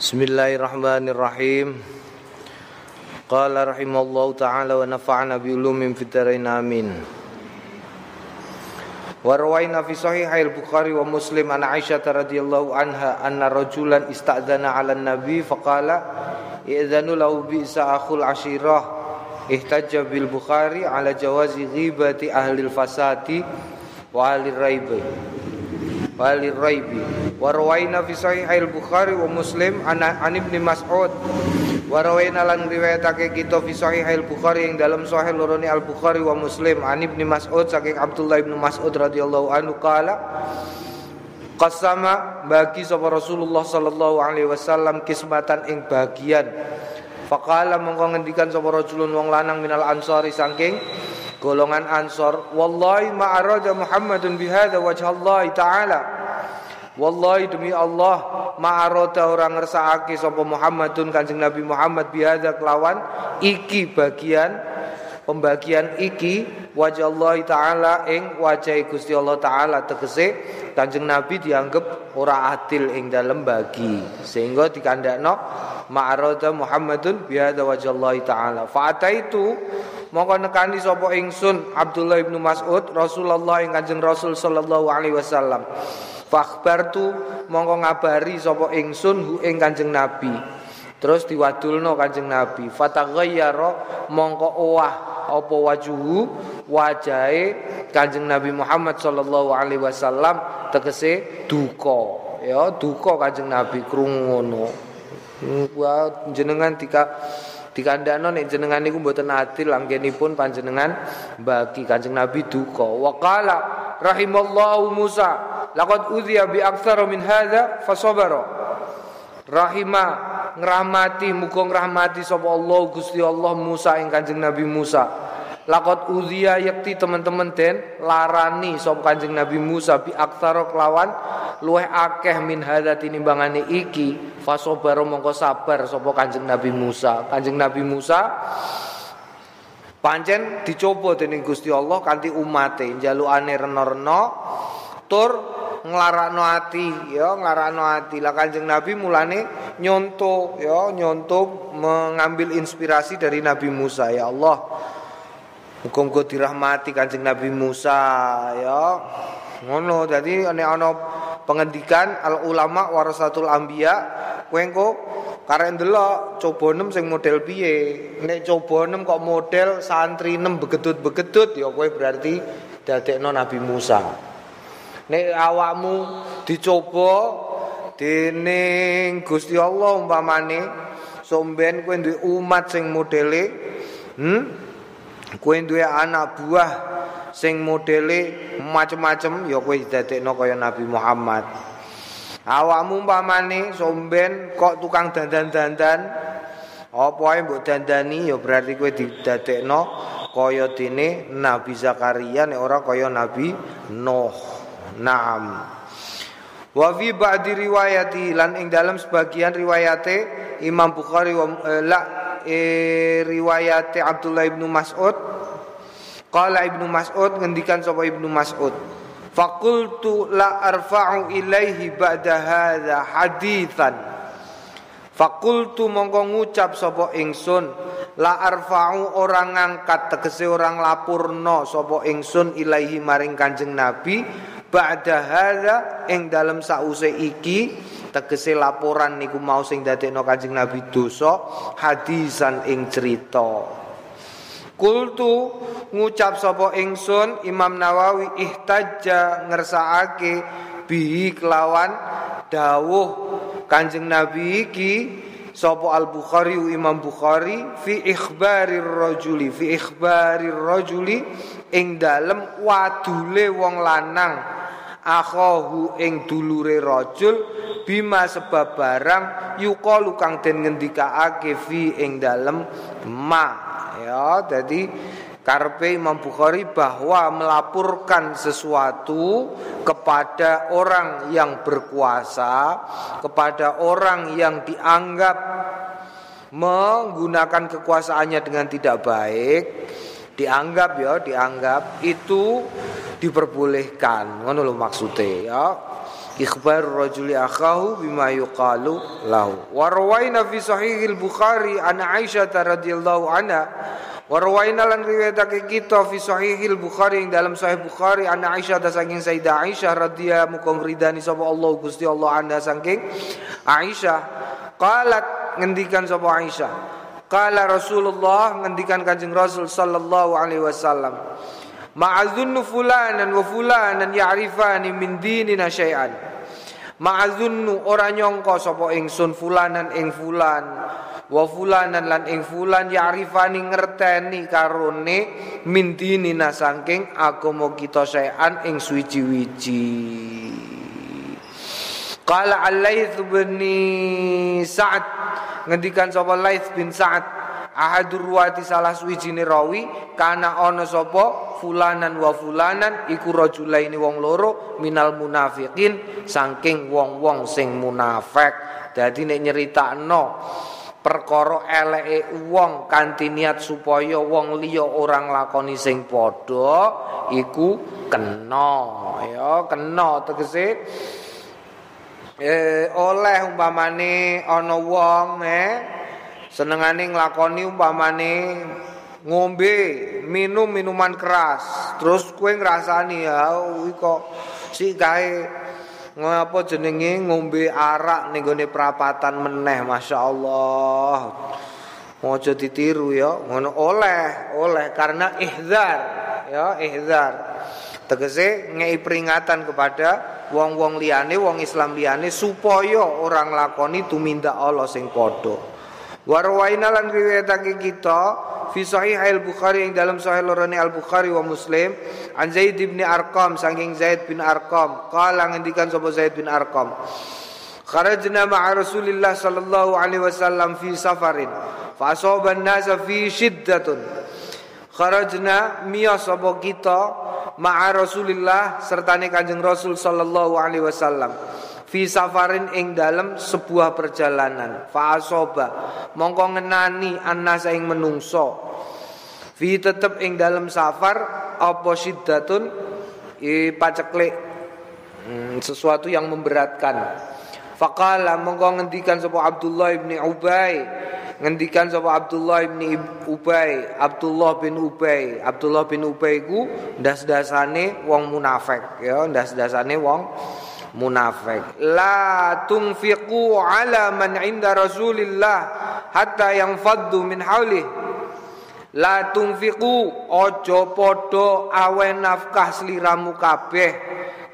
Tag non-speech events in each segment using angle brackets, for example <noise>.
Bismillahirrahmanirrahim. Qala rahimallahu taala wa nafa'ana bi ulumin fid dharain amin. Wa rawaina fi sahih al-Bukhari wa Muslim an Aisyah radhiyallahu anha anna rajulan ista'dzana 'ala an-nabi faqala i'dzanu lahu bi akhul ashirah ihtajja bil Bukhari 'ala jawazi ghibati ahli al-fasati wa ahli raibi wa ahli raibi wa rawaina fi sahih al-Bukhari wa Muslim an, an Ibnu Mas'ud. Wa rawaina lan riwayatake kita fi sahih al-Bukhari yang dalam sahih lorone al-Bukhari wa Muslim. An Ibnu Mas'ud saking Abdullah bin Mas'ud radhiyallahu anhu qala Qasama bagi sapa Rasulullah sallallahu alaihi wasallam kismatan ing bagian. Faqala mongko ngendikan sapa rajulun wong lanang minal ansari saking golongan ansor wallahi ma arada Muhammadun bihadza wajhallahi ta'ala. Wallahi demi Allah ma'arota orang ngersakake sapa Muhammadun Kanjeng Nabi Muhammad biada kelawan. Iki bagian pembagian iki wajah Allah taala ing wajah Gusti Allah taala tegese Kanjeng Nabi dianggap ora adil ing dalam bagi. Sehingga dikandakno ma'arota Muhammadun biada wajah Allah taala. Fa itu mongko nekani sapa ingsun Abdullah bin Mas'ud Rasulullah ing Kanjeng Rasul sallallahu alaihi wasallam. Tu mongko ngabari sapa ingsun hu ing Kanjeng Nabi. Terus diwadulno Kanjeng Nabi. Fataghayyara mongko owah apa wajuhu wajahe Kanjeng Nabi Muhammad sallallahu alaihi wasallam tegese duka. Ya, duka Kanjeng Nabi krungu ngono. Wa jenengan tika dikandakno nek jenengan niku mboten adil anggenipun panjenengan bagi Kanjeng Nabi duka. Wa qala rahimallahu Musa laqad udhiya bi aktsara min hadza fasabara. Rahima ngrahmati muga ngrahmati sapa Allah Gusti Allah Musa ing Kanjeng Nabi Musa. Lakot udhiya yakti teman-teman den larani sop kanjeng Nabi Musa bi aktaro kelawan luweh akeh min hadza tinimbangane iki fasobaro mongko sabar sapa kanjeng Nabi Musa. Kanjeng Nabi Musa pancen dicoba dening Gusti Allah kanthi umate njalukane rena-rena tur nglarakno ati ya nglarakno ati lah Kanjeng Nabi mulane nyonto ya nyonto mengambil inspirasi dari Nabi Musa ya Allah Muga-muga dirahmati Kanjeng Nabi Musa ya. Ngono dadi nek ana pengendikan al ulama warasatul anbiya kowe engko karek ndelok coba nem sing model piye. Nek coba nem kok model santri nem begedut-begedut ya kowe berarti dadekno Nabi Musa. Nek awakmu dicoba dening Gusti Allah umpamane somben kowe duwe umat sing modele hmm? Kowe duwe anak buah sing modele macem-macem ya kowe didadekno kaya Nabi Muhammad. Awakmu umpamane somben kok tukang dandan-dandan apa ae mbok dandani? Ya berarti kowe didadekno kaya dene Nabi Zakaria nek ora kaya Nabi Nuh Naam. Wa fi ba'di riwayati lan ing dalam sebagian riwayate Imam Bukhari wa eh, la e, riwayat Abdullah ibnu Mas'ud. Qala ibnu Mas'ud ngendikan sapa ibnu Mas'ud. Fakultu la arfa'u ilaihi ba'da hadza hadithan. Fakultu mongko ngucap sapa ingsun la arfa'u orang ngangkat tegese orang lapurno sapa ingsun ilaihi maring Kanjeng Nabi ba'da hadza ing dalem sause iki tegese laporan niku mau sing dadekno Kanjeng Nabi dosa hadisan ing cerita. Kultu ngucap sapa ingsun Imam Nawawi ihtajja ngersakake bihi kelawan dawuh Kanjeng Nabi iki sapa Al Bukhari Imam Bukhari fi ikhbarir rajuli fi ikhbarir rajuli ing dalem wadule wong lanang akhahu ing dulure rajul bima sebab barang yuqalu kang den ngendikaake fi ing dalem ma. Ya jadi Karpe Imam Bukhari bahwa melaporkan sesuatu kepada orang yang berkuasa, kepada orang yang dianggap menggunakan kekuasaannya dengan tidak baik, dianggap ya, dianggap itu diperbolehkan. Ngono lho maksude ya. Ikhbar rajuli akhahu bima yuqalu lahu. Wa rawaina fi sahih al-bukhari an aisyah radhiyallahu anha. Wa rawaina lan riwayatake kita fi sahih al-bukhari dalam sahih bukhari an aisyah saking sayyidah aisyah radhiyallahu muga ridani sapa Allah Gusti Allah anha saking aisyah. Qalat ngendikan sapa aisyah qala rasulullah ngendikan kanjeng rasul sallallahu alaihi wasallam ma'azunnu fulanan wa fulanan ya'rifani min dinina syai'an. Ma'azunnu ora nyongko sapa ingsun fulanan ing fulan wa fulanan lan ing fulan ya'rifani ngerteni karone mintini nasangking agama kita saean ing suwiji-wiji Qala Al-Laits bin Sa'ad. Ngendikan sapa Laits bin Sa'ad? Ahadur ruwati salah suwijine rawi kana ana sapa fulanan wa fulanan iku rajulaini wong loro minal munafiqin saking wong-wong sing munafik. Dadi nek nyeritakno perkara eleke wong kanthi niat supaya wong liya orang lakoni sing padha iku kena. Ya kena tegese eh oleh umpamane ana wong eh senengane nglakoni umpamane ngombe minum minuman keras. Terus kue ngrasani ya kok si kae ngapa jenenge ngombe arak ning gone prapatan meneh masyaallah Mojo ditiru ya ngono. Oleh oleh karena ihzar ya ihzar tegese ngei peringatan kepada wong-wong liyane wong Islam liyane supaya orang lakoni tumindak Allah sing padha. Warwaina lan riwayatake kita fi sahih al Bukhari yang dalam sahih lorone al Bukhari wa Muslim an Zaid bin Arqam saking Zaid bin Arqam. Qala ngendikan sapa Zaid bin Arqam Kharajna ma'a Rasulillah sallallahu alaihi wasallam fi safarin fa asaba an-nasa fi shiddatun. Kharajna miya sapa kita ma'a Rasulillah sertane Kanjeng Rasul sallallahu alaihi wasallam. Fi safarin ing dalam sebuah perjalanan. Fa asoba. Mongko ngenani annasa ing menungso. Fi tetep ing dalam safar apa syiddatun? I paceklik. Hmm, sesuatu yang memberatkan. Faqala mongko ngendikan sapa Abdullah bin Ubay ngendikan sapa Abdullah bin Ubay Abdullah bin Ubay. Abdullah bin Ubay ku ndas-dasane wong munafik ya ndas-dasane wong munafik. La tunfiqu ala man inda rasulillah hatta yang faddu min haulih la tunfiqu ojo podo awe nafkah sliramu kabeh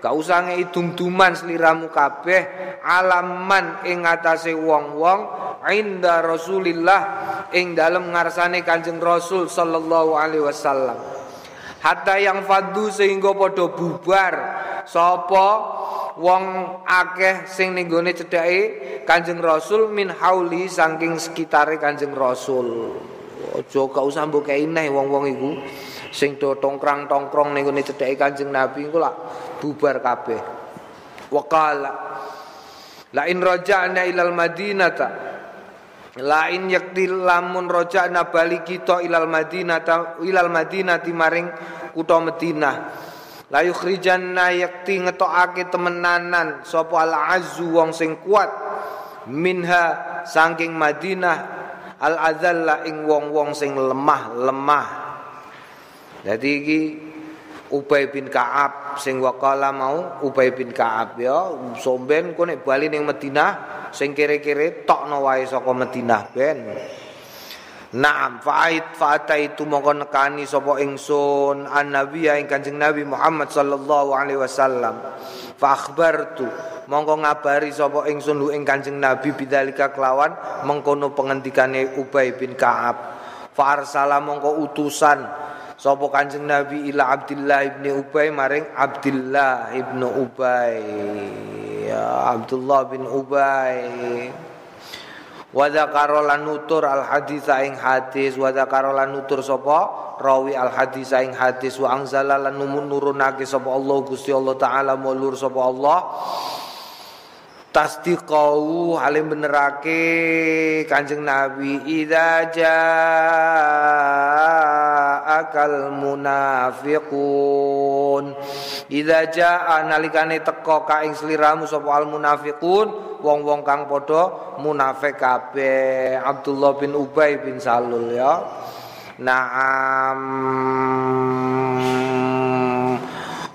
gak usah ngei dum-duman sliramu kabeh alaman ing atase wong-wong inda rasulillah ing dalem ngarsane kanjeng rasul sallallahu alaihi wasallam hatta yang faddu sehingga podo bubar sapa wong akeh sing ning gone cedhake Kanjeng Rasul min hauli saking sekitare Kanjeng Rasul. Aja gak usah mbok neh wong-wong iku sing do tongkrang-tongkrong ning gone cedhake Kanjeng Nabi iku lak bubar kabeh. Waqala La in raja'na ilal madinata. Lain yakti lamun roja'na bali kita ilal madinata ilal madinati maring kutha Madinah. La yukhrijanna yakti ngetokake temenanan sapa al azzu wong sing kuat minha saking Madinah. Al azalla ing wong-wong sing lemah-lemah jadi iki Ubay bin Ka'ab sing wakala mau Ubay bin Ka'ab ya somben ku nek bali ning Madinah sing kere-kere tokno wae saka Madinah ben Naam fa'ait fa'ata itu mongko nekani sapa ingsun an nabi ing Kanjeng Nabi Muhammad sallallahu alaihi wasallam. Fa akhbartu mongko ngabari sapa ingsun lu ing Kanjeng Nabi bidzalika kelawan mengkono pengendikane Ubay bin Ka'ab. Fa arsala mongko utusan sapa Kanjeng Nabi ila Abdullah ibni Ubay maring Abdullah ibnu Ubay. Ya Abdullah bin Ubay. wa dzakara lan nutur al hadis ing hadis wa dzakara lan nutur sapa rawi al hadis ing hadis wa anzala lan nurunake sapa Allah Gusti Allah taala mulur sapa Allah tasdiqau halim benerake kanjeng nabi idza jaa ja'akal munafiqun. Idza ja'a nalikane teka ka ing sliramu sapa al munafiqun wong-wong kang padha munafik kabeh. Abdullah bin Ubay bin Salul ya. Naam.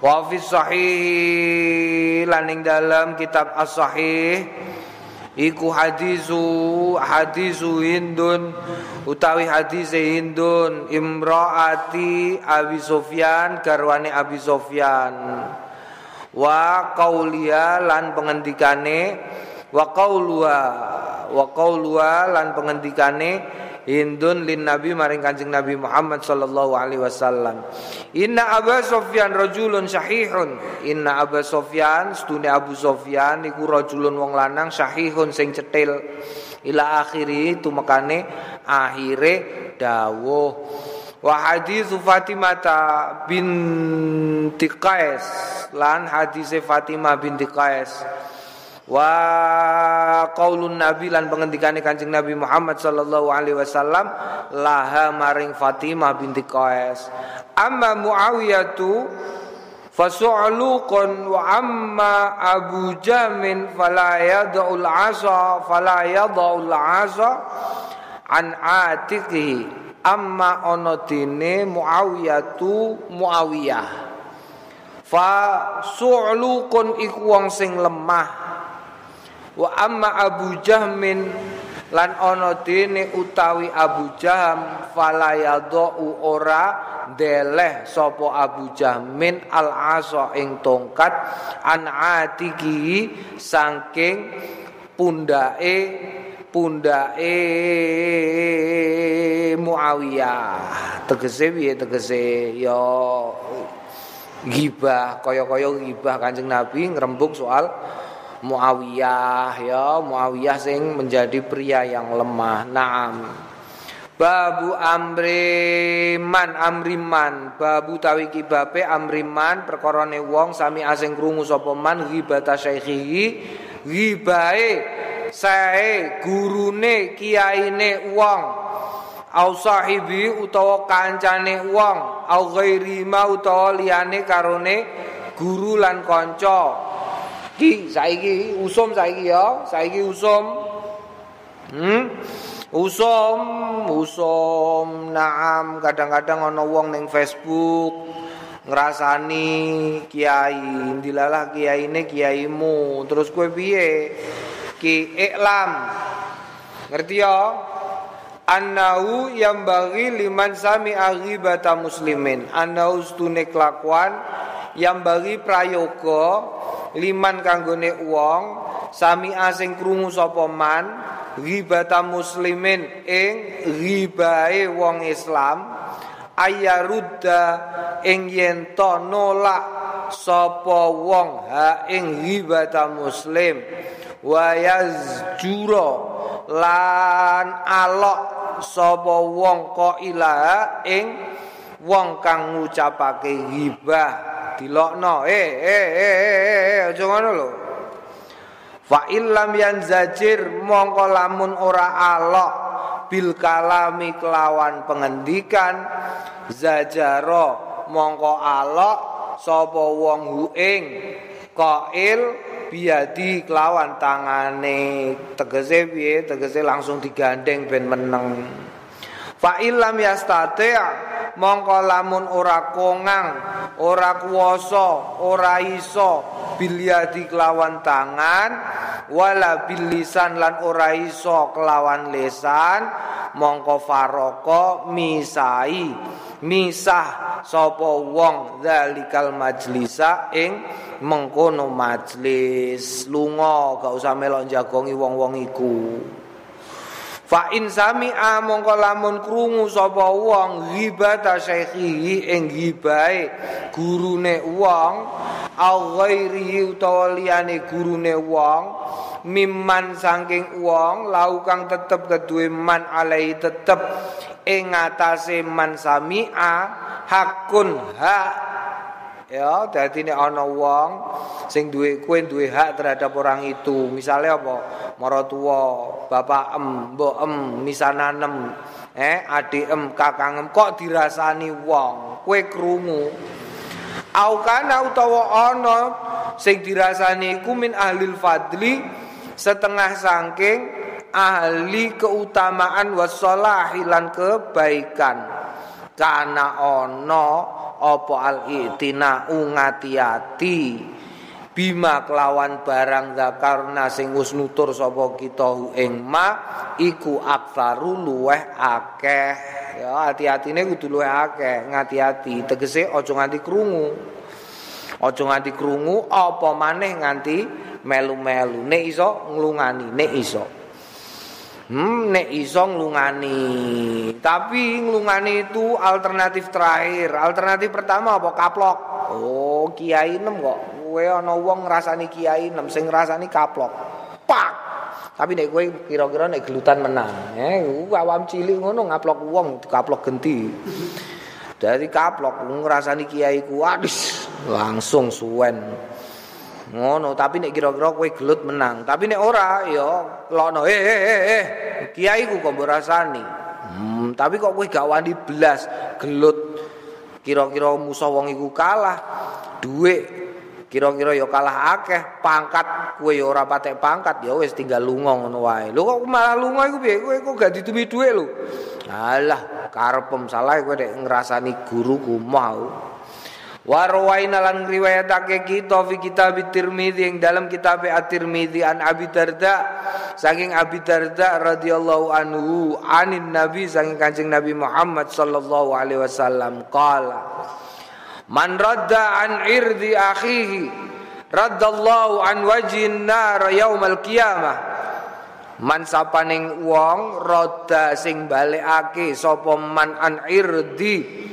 Wa fi sahih laning dalam kitab as-sahih iku hadisu hadisu Hindun utawi hadis Hindun imraati Abi Sofyan garwane Abi Sofyan. Wa qauliya lan pengendikane wa qaulwa wa qaulwa lan pengendikane Hindun lin Nabi maring Kanjeng Nabi Muhammad sallallahu alaihi wasallam. Inna Abu Sofyan rajulun syahihun. Inna Abu Sofyan stune Abu Sofyan iku rajulun wong lanang syahihun sing cetil. Ila akhiri tumekane akhire dawuh. Wa hadis Fatimah binti Qais lan hadis Fatimah binti Qais wa qaulun nabi lan pengendikane Kanjeng Nabi Muhammad sallallahu alaihi wasallam laha maring Fatimah binti Qais. Amma Muawiyah tu fasu'luqun wa amma Abu Jamin fala yad'ul asa fala yad'ul asa an atiqihi. Amma dene Muawiyah tu Muawiyah. Fa su'luqun iku wong sing lemah wa amma Abu Jahmin lan ana dene utawi Abu Jaham falayadhu ora deleh sapa Abu Jahmin al asa ing tongkat an atiki saking pundake pundake Muawiyah. Tegese piye tegese? Ya gibah kaya-kaya gibah Kanjeng Nabi ngrembug soal Muawiyah ya. Muawiyah sing menjadi pria yang lemah. Naam. Babu amriman amriman. Babu tawi kibabe amriman perkorone wong sami asing krungu sapa man? Ghibata syaikhihi ghibae sae gurune kiyaine wong. Au sahibi utawa kancane wong. Au ghairi ma utawa liyane karone guru lan kanca Ki saiki usum saiki ya, saiki usum. Hmm? Usum, usum. Naam, kadang-kadang ana wong ning Facebook ngrasani kiai, dilalah kiyaine kiaimu. Terus kowe piye? Ki iklam. Ngerti ya? Annahu yang bagi liman sami aghibata muslimin. Annahu stune kelakuan yang bagi prayoga liman kanggone wong sami asing krungu sapa man ghibata muslimin ing ghibae wong Islam ayarudda ing yen nolak sapa wong ha ing ghibata muslim wa yazjura lan alok sapa wong ko ilaha ing wong kang ngucapake ghibah dilokno. Eh eh eh eh aja ngono lho. Fa illam yanzajir mongko lamun ora alok bil kalami kelawan pengendikan zajaro mongko alok sapa wong hu ing qail biadi kelawan tangane. Tegese piye? Tegese langsung digandeng ben meneng. Fa illam yastati' mongko lamun ora kongang ora kuwasa ora iso bilyadi kelawan tangan wala bilisan lan ora iso kelawan lesan mongko faroko misai. Misah sapa wong zalikal majlisa ing mengkono majlis. Lunga gak usah melok jagongi wong-wong iku Fa in sami'a mongko lamun krungu sapa wong ghibata syekhi ing ghibae gurune wong au ghairi utawa liyane gurune wong mimman saking wong lau kang tetep keduwe man alai tetep ing ngatasé man sami'a hakun hak ya dadi nek ana wong sing duwe kowe duwe hak terhadap orang itu. Misalnya apa? Maratuwa bapak em mbok em misananem eh adem kakangem kok dirasani wong? Kowe krungu. Au kana utawa ana sing dirasani iku min ahlil fadli setengah sangking ahli keutamaan wassalahi lan kebaikan kana ana apa al itina ungati-ati bima kelawan barang zakarna sing wis nutur sapa kita ing ma iku aktsaru luweh akeh. Ya hati-hatine kudu luweh akeh ngati-ati tegese aja nganti krungu. Aja nganti krungu apa maneh nganti melu-melu? Nek iso nglungani nek iso Hmm, nek iso nglungani. Tapi nglungani itu alternatif terakhir. Alternatif pertama apa? Kaplok. Oh, kiai nem kok. kowe ana wong ngrasani kiai nem sing ngrasani kaplok. Pak. Tapi nek kowe kira-kira nek gelutan menang, eh awam cilik ngono ngaplok wong kaplok genti. Dari kaplok ngrasani kiai ku langsung suwen. Ngono, tapi nek kira-kira kowe gelut menang. Tapi nek ora ya lono eh eh eh, eh. kiai ku kok rasani. Hmm, tapi kok kowe gak wani belas gelut kira-kira musuh wong iku kalah. Duit kira-kira ya kalah akeh pangkat kowe ya ora patek pangkat ya wis tinggal lunga ngono wae lho kok malah lunga iku piye kowe kok gak ditumi dhuwit lho alah karepem salah kowe nek ngrasani guruku mau warwaina lan riwayatake kita fi kitab Tirmizi yang dalam kitab At-Tirmizi an Abi Darda saking Abi Darda radhiyallahu anhu anin Nabi saking Kanjeng Nabi Muhammad sallallahu alaihi wasallam qala Man radda an irdi akhihi Raddallahu an wajhin nar yaumal qiyamah. Man sapaning wong radda sing balekake sapa man an irdi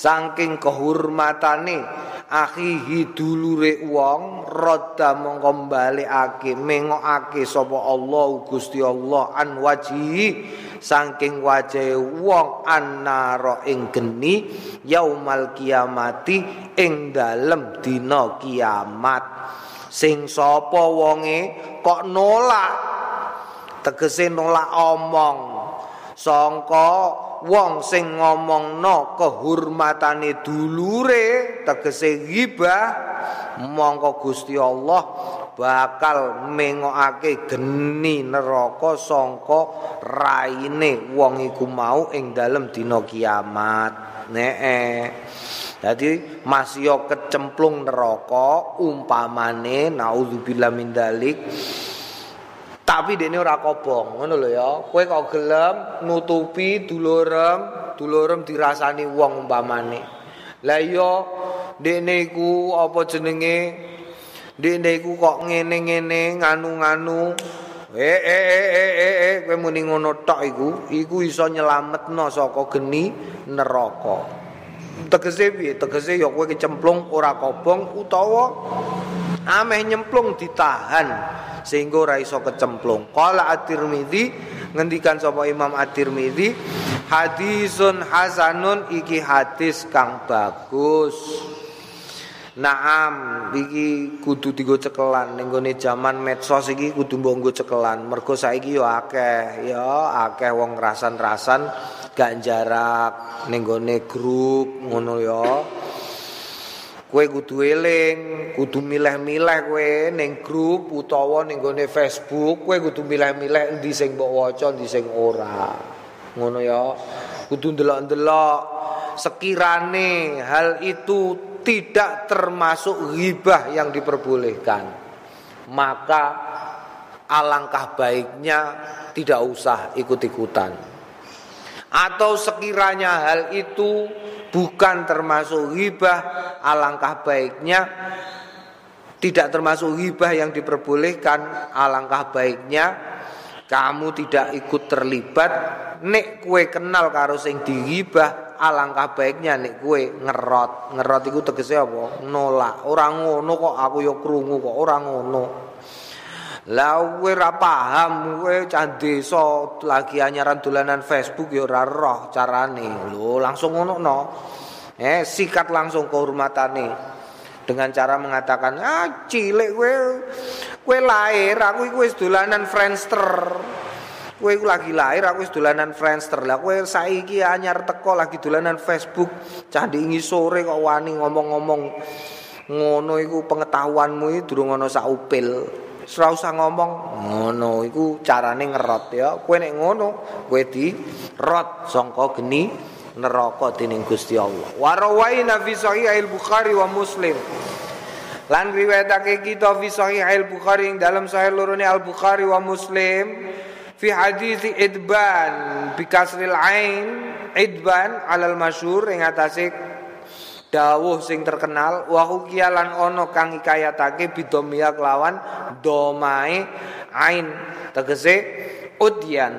saking kehormatane akhihi dulure wong radda mongko balekake mengokake sapa Allah Gusti Allah an wajhi saking wajahe wong annara ing geni yaumal kiamati ing dalem dina kiamat. Sing sapa wonge kok nolak? Tegese nolak omong. Sangka wong sing ngomongno kehormatane dulure tegese ghibah mongko Gusti Allah bakal mengokake geni neraka sangka raine wong iku mau ing dalem dina kiamat. Nee. Jadi masih kecemplung neraka umpamane naudzubillah min dalik tapi dene ora kobong ngono lho ya kowe kok gelem nutupi dulurem dulurem dirasani wong umpamane la iya dene iku apa jenenge Dene iku kok ngene-ngene nganu-nganu. Eh eh eh eh eh, eh. kowe muni ngono tok iku, iku iso nyelametno saka geni neraka. Tegese piye? Tegese ya kowe kecemplung ora kobong utawa ameh nyemplung ditahan sehingga ora iso kecemplung. Qala At-Tirmizi ngendikan sapa Imam At-Tirmizi hadisun hasanun iki hadis kang bagus. Naam iki kudu digo cekelan ning gone jaman medsos iki kudu mbok cekelan. Mergo saiki yo akeh, yo akeh wong rasan-rasan gak jarak ning gone grup ngono yo. Kowe kudu eling, kudu milih-milih kowe ning grup utawa ning gone Facebook, kowe kudu milih-milih endi sing mbok waca, endi sing ora. Ngono ya. Kudu ndelok-ndelok sekirane hal itu tidak termasuk ghibah yang diperbolehkan maka alangkah baiknya tidak usah ikut-ikutan atau sekiranya hal itu bukan termasuk ghibah alangkah baiknya tidak termasuk ghibah yang diperbolehkan alangkah baiknya kamu tidak ikut terlibat nek kue kenal karo sing dighibah alangkah baiknya nek kue ngerot. Ngerot iku tegese apa? Nolak. Ora ngono kok aku ya krungu kok ora ngono lah kowe ora paham kowe cah desa lagi anyaran dolanan Facebook ya ora roh carane lho langsung ngono no eh sikat langsung kehormatane dengan cara mengatakan ah cilik kowe kowe lahir aku iku wis dolanan Friendster Kowe iku lagi lahir aku wis dolanan Friendster. Lah kowe saiki anyar teko lagi dolanan Facebook. Candi ingi sore kok wani ngomong-ngomong ngono iku pengetahuanmu durung ana sak upil. Ora usah ngomong ngono iku carane ngerot ya. Kowe nek ngono kowe di rot sangka geni neraka dening Gusti Allah. Wa rawaina fi sahih al-Bukhari wa Muslim. Lan riwayatake kita fi sahih al-Bukhari dalam sahih lorone al-Bukhari wa Muslim fi hadis idban bi kasril ain idban alal masyhur ing atase dawuh sing terkenal wa hukiyalan ono kang ikayatake bidomia kelawan domae ain. Tegese udyan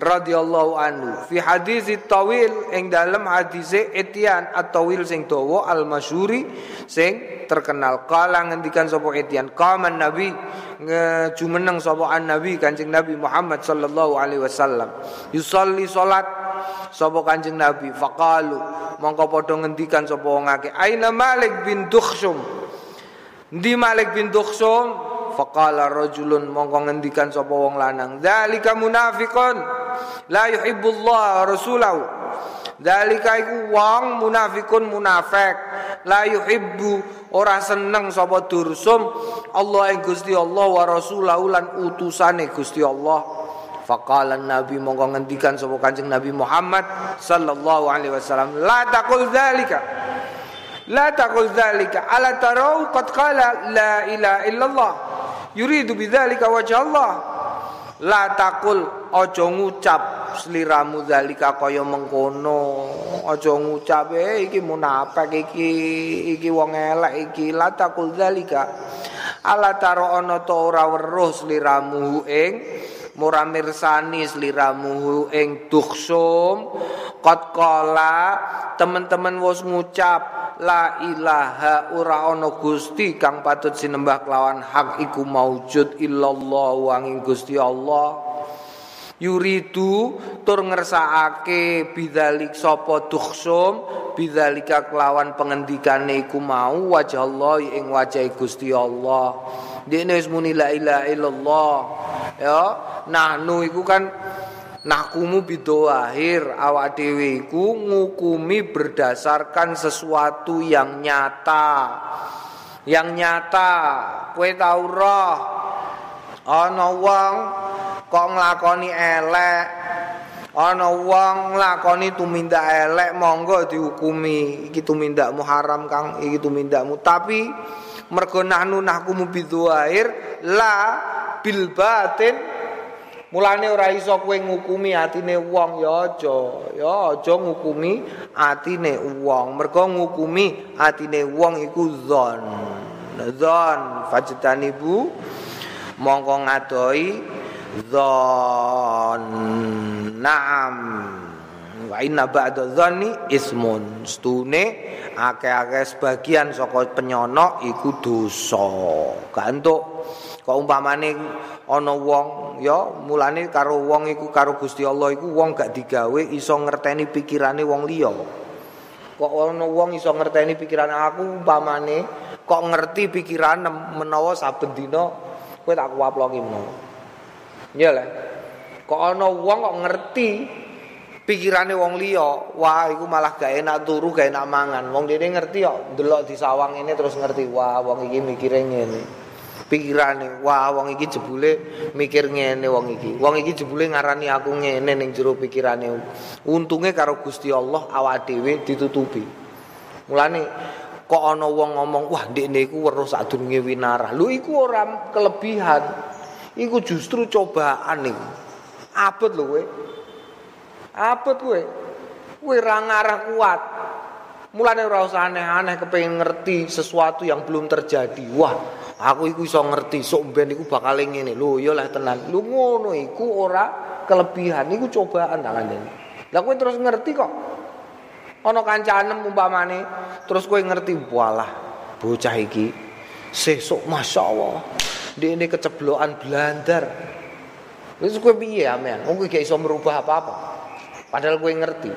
radhiyallahu anhu fi hadis tawil ing dalam hadis etian at-tawil sing dawa al masyhuri sing terkenal. Kala ngendikan sapa etian kaman nabi ngejumeneng sapa an nabi kanjeng nabi Muhammad sallallahu alaihi wasallam. Yusolli salat sapa kanjeng nabi. Faqalu mongko padha ngendikan sapa wong aina malik bin dukhsum di malik bin dukhsum Faqala rajulun mongko ngendikan sapa wong lanang, "Dzalika munafiqun la yuhibbullah rasulahu." Dzalika iku wong munafikun munafik, la yuhibbu ora seneng sapa dursum. Allah ing Gusti Allah wa rasulahu lan utusane Gusti Allah. Faqala Nabi mongko ngendikan sapa Kanjeng Nabi Muhammad sallallahu alaihi wasallam, "La taqul dzalika." La taqul dzalika. Ala tarau qad qala la ilaha illallah. Yuridu bidzalika wajh Allah. La takul aja ngucap sliramu zalika kaya mengkono. Aja ngucap eh iki munafik iki iki wong elek iki la takul zalika. Ala taro ana ta ora weruh sliramu ing mura mirsani sliramu ing duksum. Qad qala teman-teman wis ngucap la ilaha ora ana gusti kang patut sinembah kelawan hak iku maujud illallah wanging Gusti Allah yuridu tur ngersakake bidzalik sapa dukhsum bidzalika kelawan pengendikane iku mau wajah Allah ing wajah Gusti Allah. Dene wis muni la ilaha illallah. Ya nahnu iku kan Nakumu akhir awak dhewe iku ngukumi berdasarkan sesuatu yang nyata. Yang nyata, kowe tau roh? Ana wong kok nglakoni elek. Ana wong nglakoni tumindak elek monggo dihukumi iki tumindakmu haram Kang, iki tumindakmu. Tapi mergo nahnu nahkumu akhir la bil batin Mulane ora iso kowe ngukumi atine wong ya aja, ya aja ngukumi atine wong. Mergo ngukumi atine wong iku zon. Zon fajtanibu mongko ngadoi Naam. Wa inna ba'da dzanni ismun. Stune akeh-akeh sebagian saka penyono iku dosa. Gantuk kok umpamane ana wong ya mulane karo wong iku karo Gusti Allah iku wong gak digawe iso ngerteni pikirane wong liya kok ana wong iso ngerteni pikirane aku umpamane kok ngerti pikiran menawa saben dina kowe tak kuwaploki menawa ya le kok ana wong kok ngerti pikirane wong liya wah iku malah gak enak turu gak enak mangan. Wong dene ngerti kok delok disawang ini terus ngerti wah wong iki mikire ngene. Pikirane wah wong iki jebule mikir ngene wong iki. Wong iki jebule ngarani aku ngene ning jero pikirane. Untunge karo Gusti Allah awak dhewe ditutupi. Mulane kok ana wong ngomong wah ndekne iku weruh sadurunge winarah lho iku ora kelebihan iku justru cobaan iku abot lho kowe abot kowe kowe ra kuat mulane ora usah aneh-aneh kepengin ngerti sesuatu yang belum terjadi wah Aku iku iso ngerti sok ben iku bakal ngene. Lho ya lah tenan. Lu ngono iku ora kelebihan iku cobaan tak kandhani. Lah kowe terus ngerti kok. Ana kancanem umpamane terus kowe ngerti walah bocah iki sesuk masyaallah. Dene keceblokan blandar. Wis kowe piye amen? Wong kowe gak iso merubah apa-apa. Padahal kowe ngerti.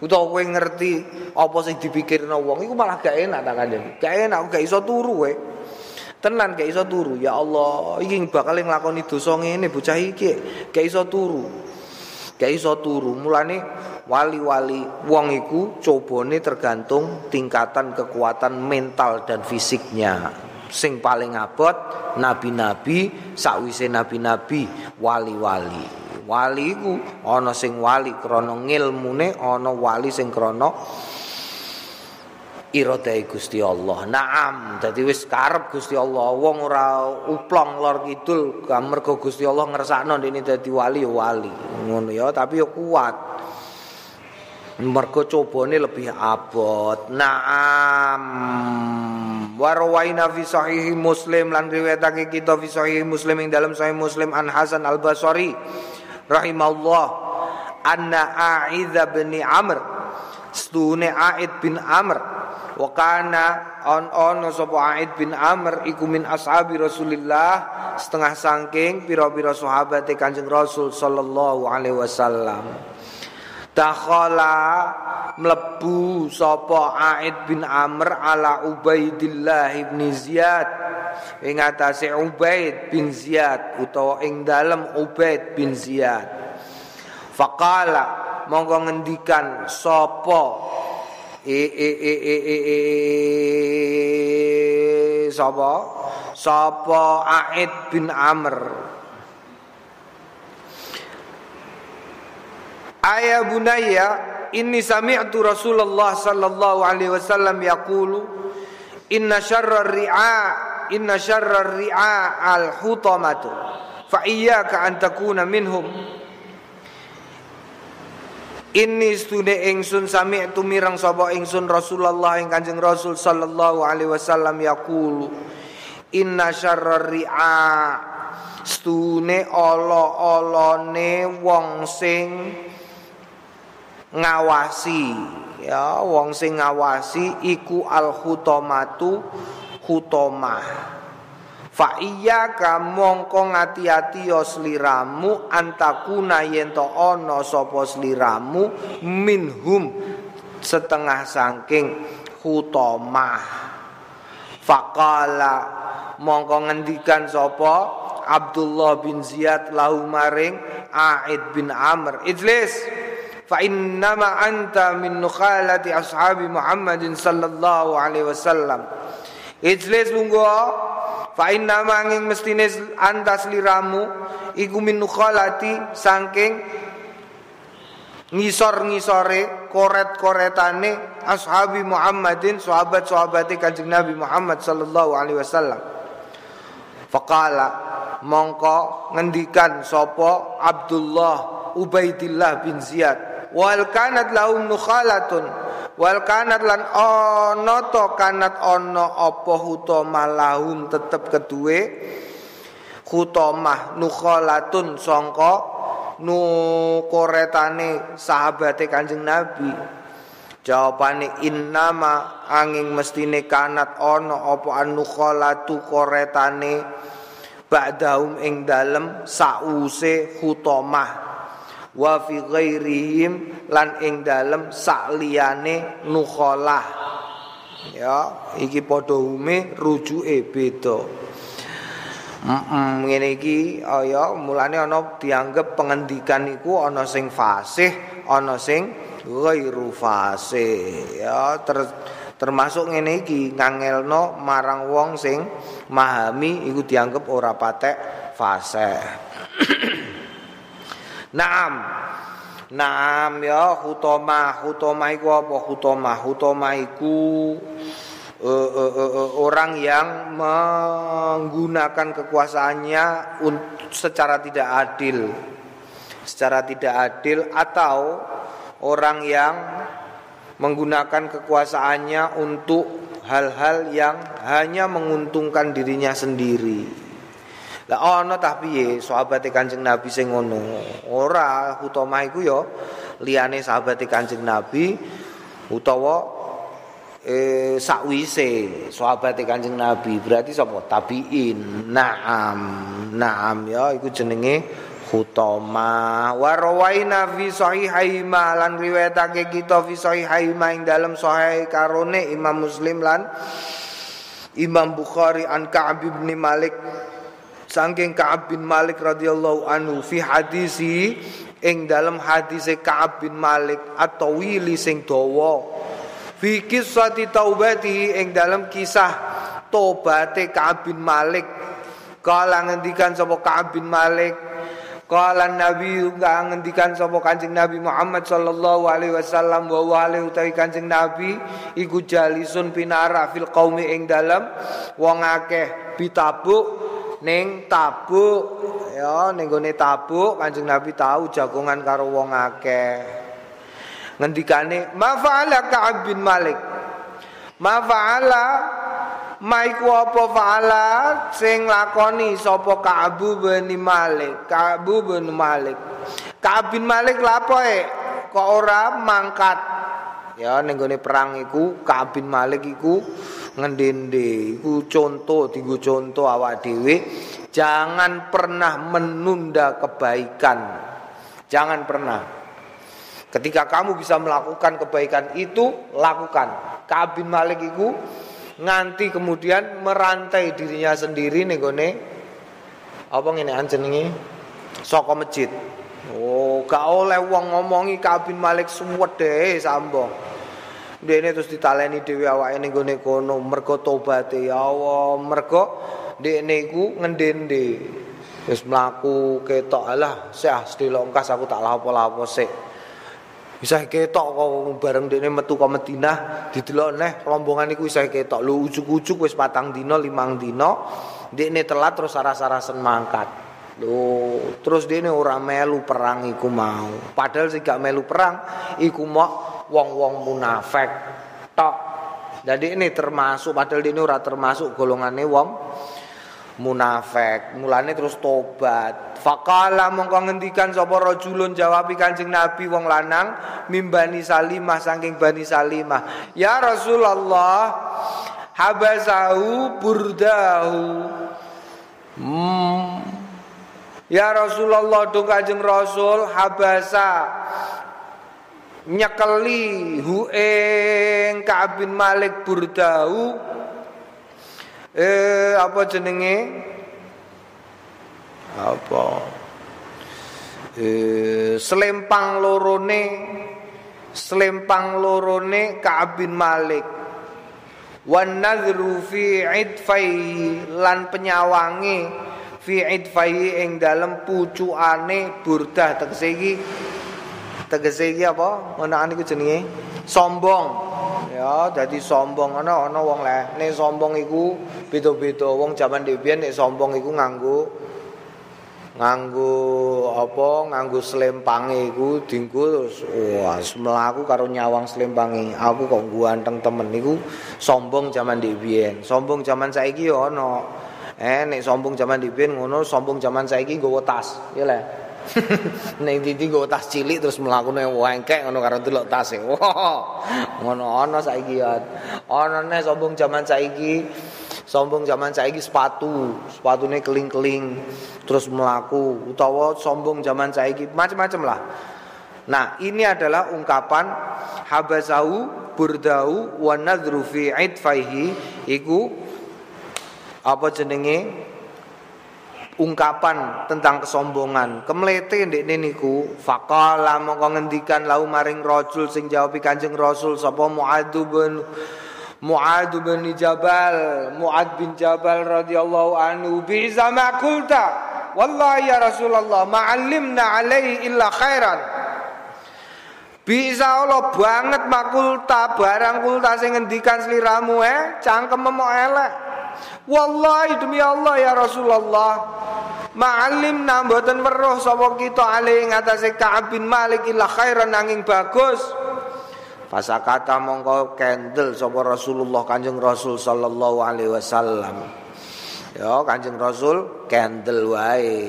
Utawa kowe ngerti apa sing dipikirno wong iku malah gak enak tak kandhani. Gak enak gak iso turu kowe. Tenan gak iso turu. Ya Allah, iki bakal nglakoni dosa ngene bocah iki gak iso turu. Gak iso turu. Mulane wali-wali wong iku cobone tergantung tingkatan kekuatan mental dan fisiknya. Sing paling abot nabi-nabi, sakwise nabi-nabi, wali-wali. Wali iku ana sing wali krana ngilmune, ana wali sing krana iradai Gusti Allah. Naam, dadi wis karep Gusti Allah. Wong ora uplong lor kidul, mergo Gusti Allah ngersakno dene dadi wali wali. Ngono ya, tapi ya kuat. Mergo cobane lebih abot. Naam. Warwaina fi sahih Muslim lan riwayatake kita fi sahih Muslim ing dalam sahih Muslim an Hasan Al Basri rahimahullah anna A'idz bin Amr stune A'id bin Amr wa kana on on sapa A'id bin Amr iku min ashabi Rasulillah setengah sangking pira-pira sahabat Kanjeng Rasul sallallahu alaihi wasallam Dakhala mlebu sapa Aid bin Amr ala Ubaidillah bin Ziyad. Ing atase Ubaid bin Ziyad utawa ing dalem Ubaid bin Ziyad. Faqala monggo ngendikan sapa? E e e e e, e sapa? Sapa Aid bin Amr Ayah bunaya inni sami'tu Rasulullah sallallahu alaihi wasallam yaqulu inna syarrar ri'a inna syarrar ri'a al hutamatu fa iyyaka an takuna minhum Inni stune ingsun sami'tu mirang sapa ingsun Rasulullah ing Kanjeng Rasul sallallahu alaihi wasallam yaqulu inna syarrar ri'a stune ala-alane wong sing ngawasi. Ya wong sing ngawasi iku al khutamatu khutamah fa iya mongko ngati-ati ya sliramu antakuna yen to ana sapa sliramu minhum setengah saking khutamah faqala mongko ngendikan sapa Abdullah bin Ziyad lahu maring Aid bin Amr. Ijlis fa innama anta min nukhalati ashabi Muhammadin sallallahu alaihi wasallam Ijlis lungguh fa innama angin mestine anta sliramu iku min nukhalati saking ngisor-ngisore koret-koretane ashabi Muhammadin sahabat-sahabate Kanjeng Nabi Muhammad sallallahu alaihi wasallam. Faqala mongko ngendikan sapa Abdullah Ubaidillah bin Ziyad wal kanat lahum nukhalatun. Wal kanat lan ana to kanat ana apa hutama lahum tetep keduwe? Hutamah nukhalatun sangka nukoretane sahabate Kanjeng Nabi. Jawabane innama angin mestine kanat ana apa anukhalatu koretane ba'dahum ing dalem sause hutamah wa fi ghairihim lan ing dalem sakliyane nukhalah ya iki padha hume rujuke beda. Mm ngene iki oh ya mulane ana dianggap pengendikan iku ana sing fasih ana sing ghairu fasih. Ya ter, termasuk ngene iki ngangelno marang wong sing mahami iku dianggap ora patek fasih <clears throat> Naam. Naam ya hutoma, hutoma iku apa hutoma? Hutoma iku uh, uh, uh, uh, orang yang menggunakan kekuasaannya secara tidak adil. Secara tidak adil atau orang yang menggunakan kekuasaannya untuk hal-hal yang hanya menguntungkan dirinya sendiri. Lah ana tah piye? Sahabate Kanjeng Nabi sing ngono? Ora, utama iku ya liyane sahabate Kanjeng Nabi utawa eh sakwise sahabate Kanjeng Nabi. Berarti sapa? Tabiin. Naam, naam ya iku jenenge khutama wa rawaina fi sahihaima lan riwayatake kita fi sahihaima ing dalam sahih karone Imam Muslim lan Imam Bukhari an Ka'ab bin Malik Sangking Ka'ab bin Malik radhiyallahu anhu fi hadisi ing dalam hadis Ka'ab bin Malik atau wili sing dawa. Fi kisati taubati ing dalam kisah tobate Ka'ab bin Malik. Kala ngendikan sapa Ka'ab bin Malik? Kala Nabi enggak ngendikan sapa Kanjeng Nabi Muhammad sallallahu alaihi wasallam wa wa utawi Kanjeng Nabi iku jalisun pinara fil qaumi ing dalam wong akeh bitabuk ning tabuk. Ya ning gone tabuk Kanjeng Nabi tahu jagongan karo wong akeh. Ngendikane ma fa'ala Ka'ab bin Malik? Ma fa'ala? Maiku apa fa'ala sing lakoni sapa Ka'ab bin Malik? Ka'ab bin Malik. Ka'ab bin Malik lapo e kok ora mangkat ya ning perang iku Ka'ab bin Malik iku ngendende iku contoh dienggo contoh awak dhewe jangan pernah menunda kebaikan. Jangan pernah. Ketika kamu bisa melakukan kebaikan itu lakukan. Ka'ab bin Malik iku nganti kemudian merantai dirinya sendiri nih gone apa ngene anjenenge? Saka masjid. Oh gak oleh wong ngomongi Ka'ab bin Malik suwede sambong Dene terus ditaleni dhewe awake ning gone kono. Mergo tobat ya Allah mergo dekne iku ngendende. Wis mlaku ketok. Alah sah sedelok engkas aku tak lapo-lapo sik. Bisa ketok kok bareng dekne metu ke Madinah didelok neh rombongan iku bisa ketok. Lu ujuk-ujuk wis patang dino limang dino dekne telat terus saras-sarasen mangkat. Lho, terus ini orang melu perang iku mau. Padahal sih gak melu perang, iku mau wong-wong munafik tok. Jadi ini termasuk padahal ini ora termasuk golongannya wong munafik. Mulane terus tobat. Fakala mongko ngendikan sapa rajulun jawabi Kanjeng Nabi wong lanang mimbani Salimah saking Bani Salimah. Ya Rasulullah habasahu burdahu. Hmm. Ya Rasulullah dong Kanjeng Rasul habasa nyekeli hu ing Ka'ab bin Malik Burdau. Eh apa jenenge? Apa? Eh selempang lorone selempang lorone Ka'ab bin Malik. Wan fi idfai lan penyawangi fi idfai ing dalem pucukane burdah. Tegese tegese iki apa? Ngenaan iku jenenge sombong. Ya dadi sombong ana ana wong le nek sombong iku beda-beda. Wong jaman dhewe nek sombong iku nganggo nganggo apa? Nganggo slempange iku dinggo terus wah mlaku karo nyawang slempange. Aku kok ganteng temen iku sombong jaman dhewe sombong jaman saiki ya ana. Eh nek sombong jaman dhewe ngono sombong jaman saiki nggawa tas. Ya le <laughs> Nek titi nggo tas cilik terus mlakune wengkek ngono karo delok tas e. Ngono ana saiki ya. Ana nek sombong zaman saiki. Sombong zaman saiki sepatu, sepatune keling-keling terus melaku utawa sombong zaman saiki macam-macam lah. Nah, ini adalah ungkapan habasau burdau wa nadru fi idfaihi iku apa jenenge ungkapan tentang kesombongan. Kemlete ndek niku faqala mongko ngendikan lau maring rajul sing jawab Kanjeng Rasul sapa Muad bin Muad bin Jabal Muad bin Jabal radhiyallahu anhu bi zama qulta wallahi ya Rasulullah ma'allimna alaihi illa khairan. Bisa Allah banget makulta barang kulta sing ngendikan sliramu eh cangkem memok elek. Wallahi demi Allah ya Rasulullah Ma'alim namboten weruh sapa kita ali ing atase Ka'ab bin Malik illa khairan nanging bagus. Fasakata mongko kendel sapa Rasulullah Kanjeng Rasul sallallahu alaihi wasallam. Ya Kanjeng Rasul kendel wae.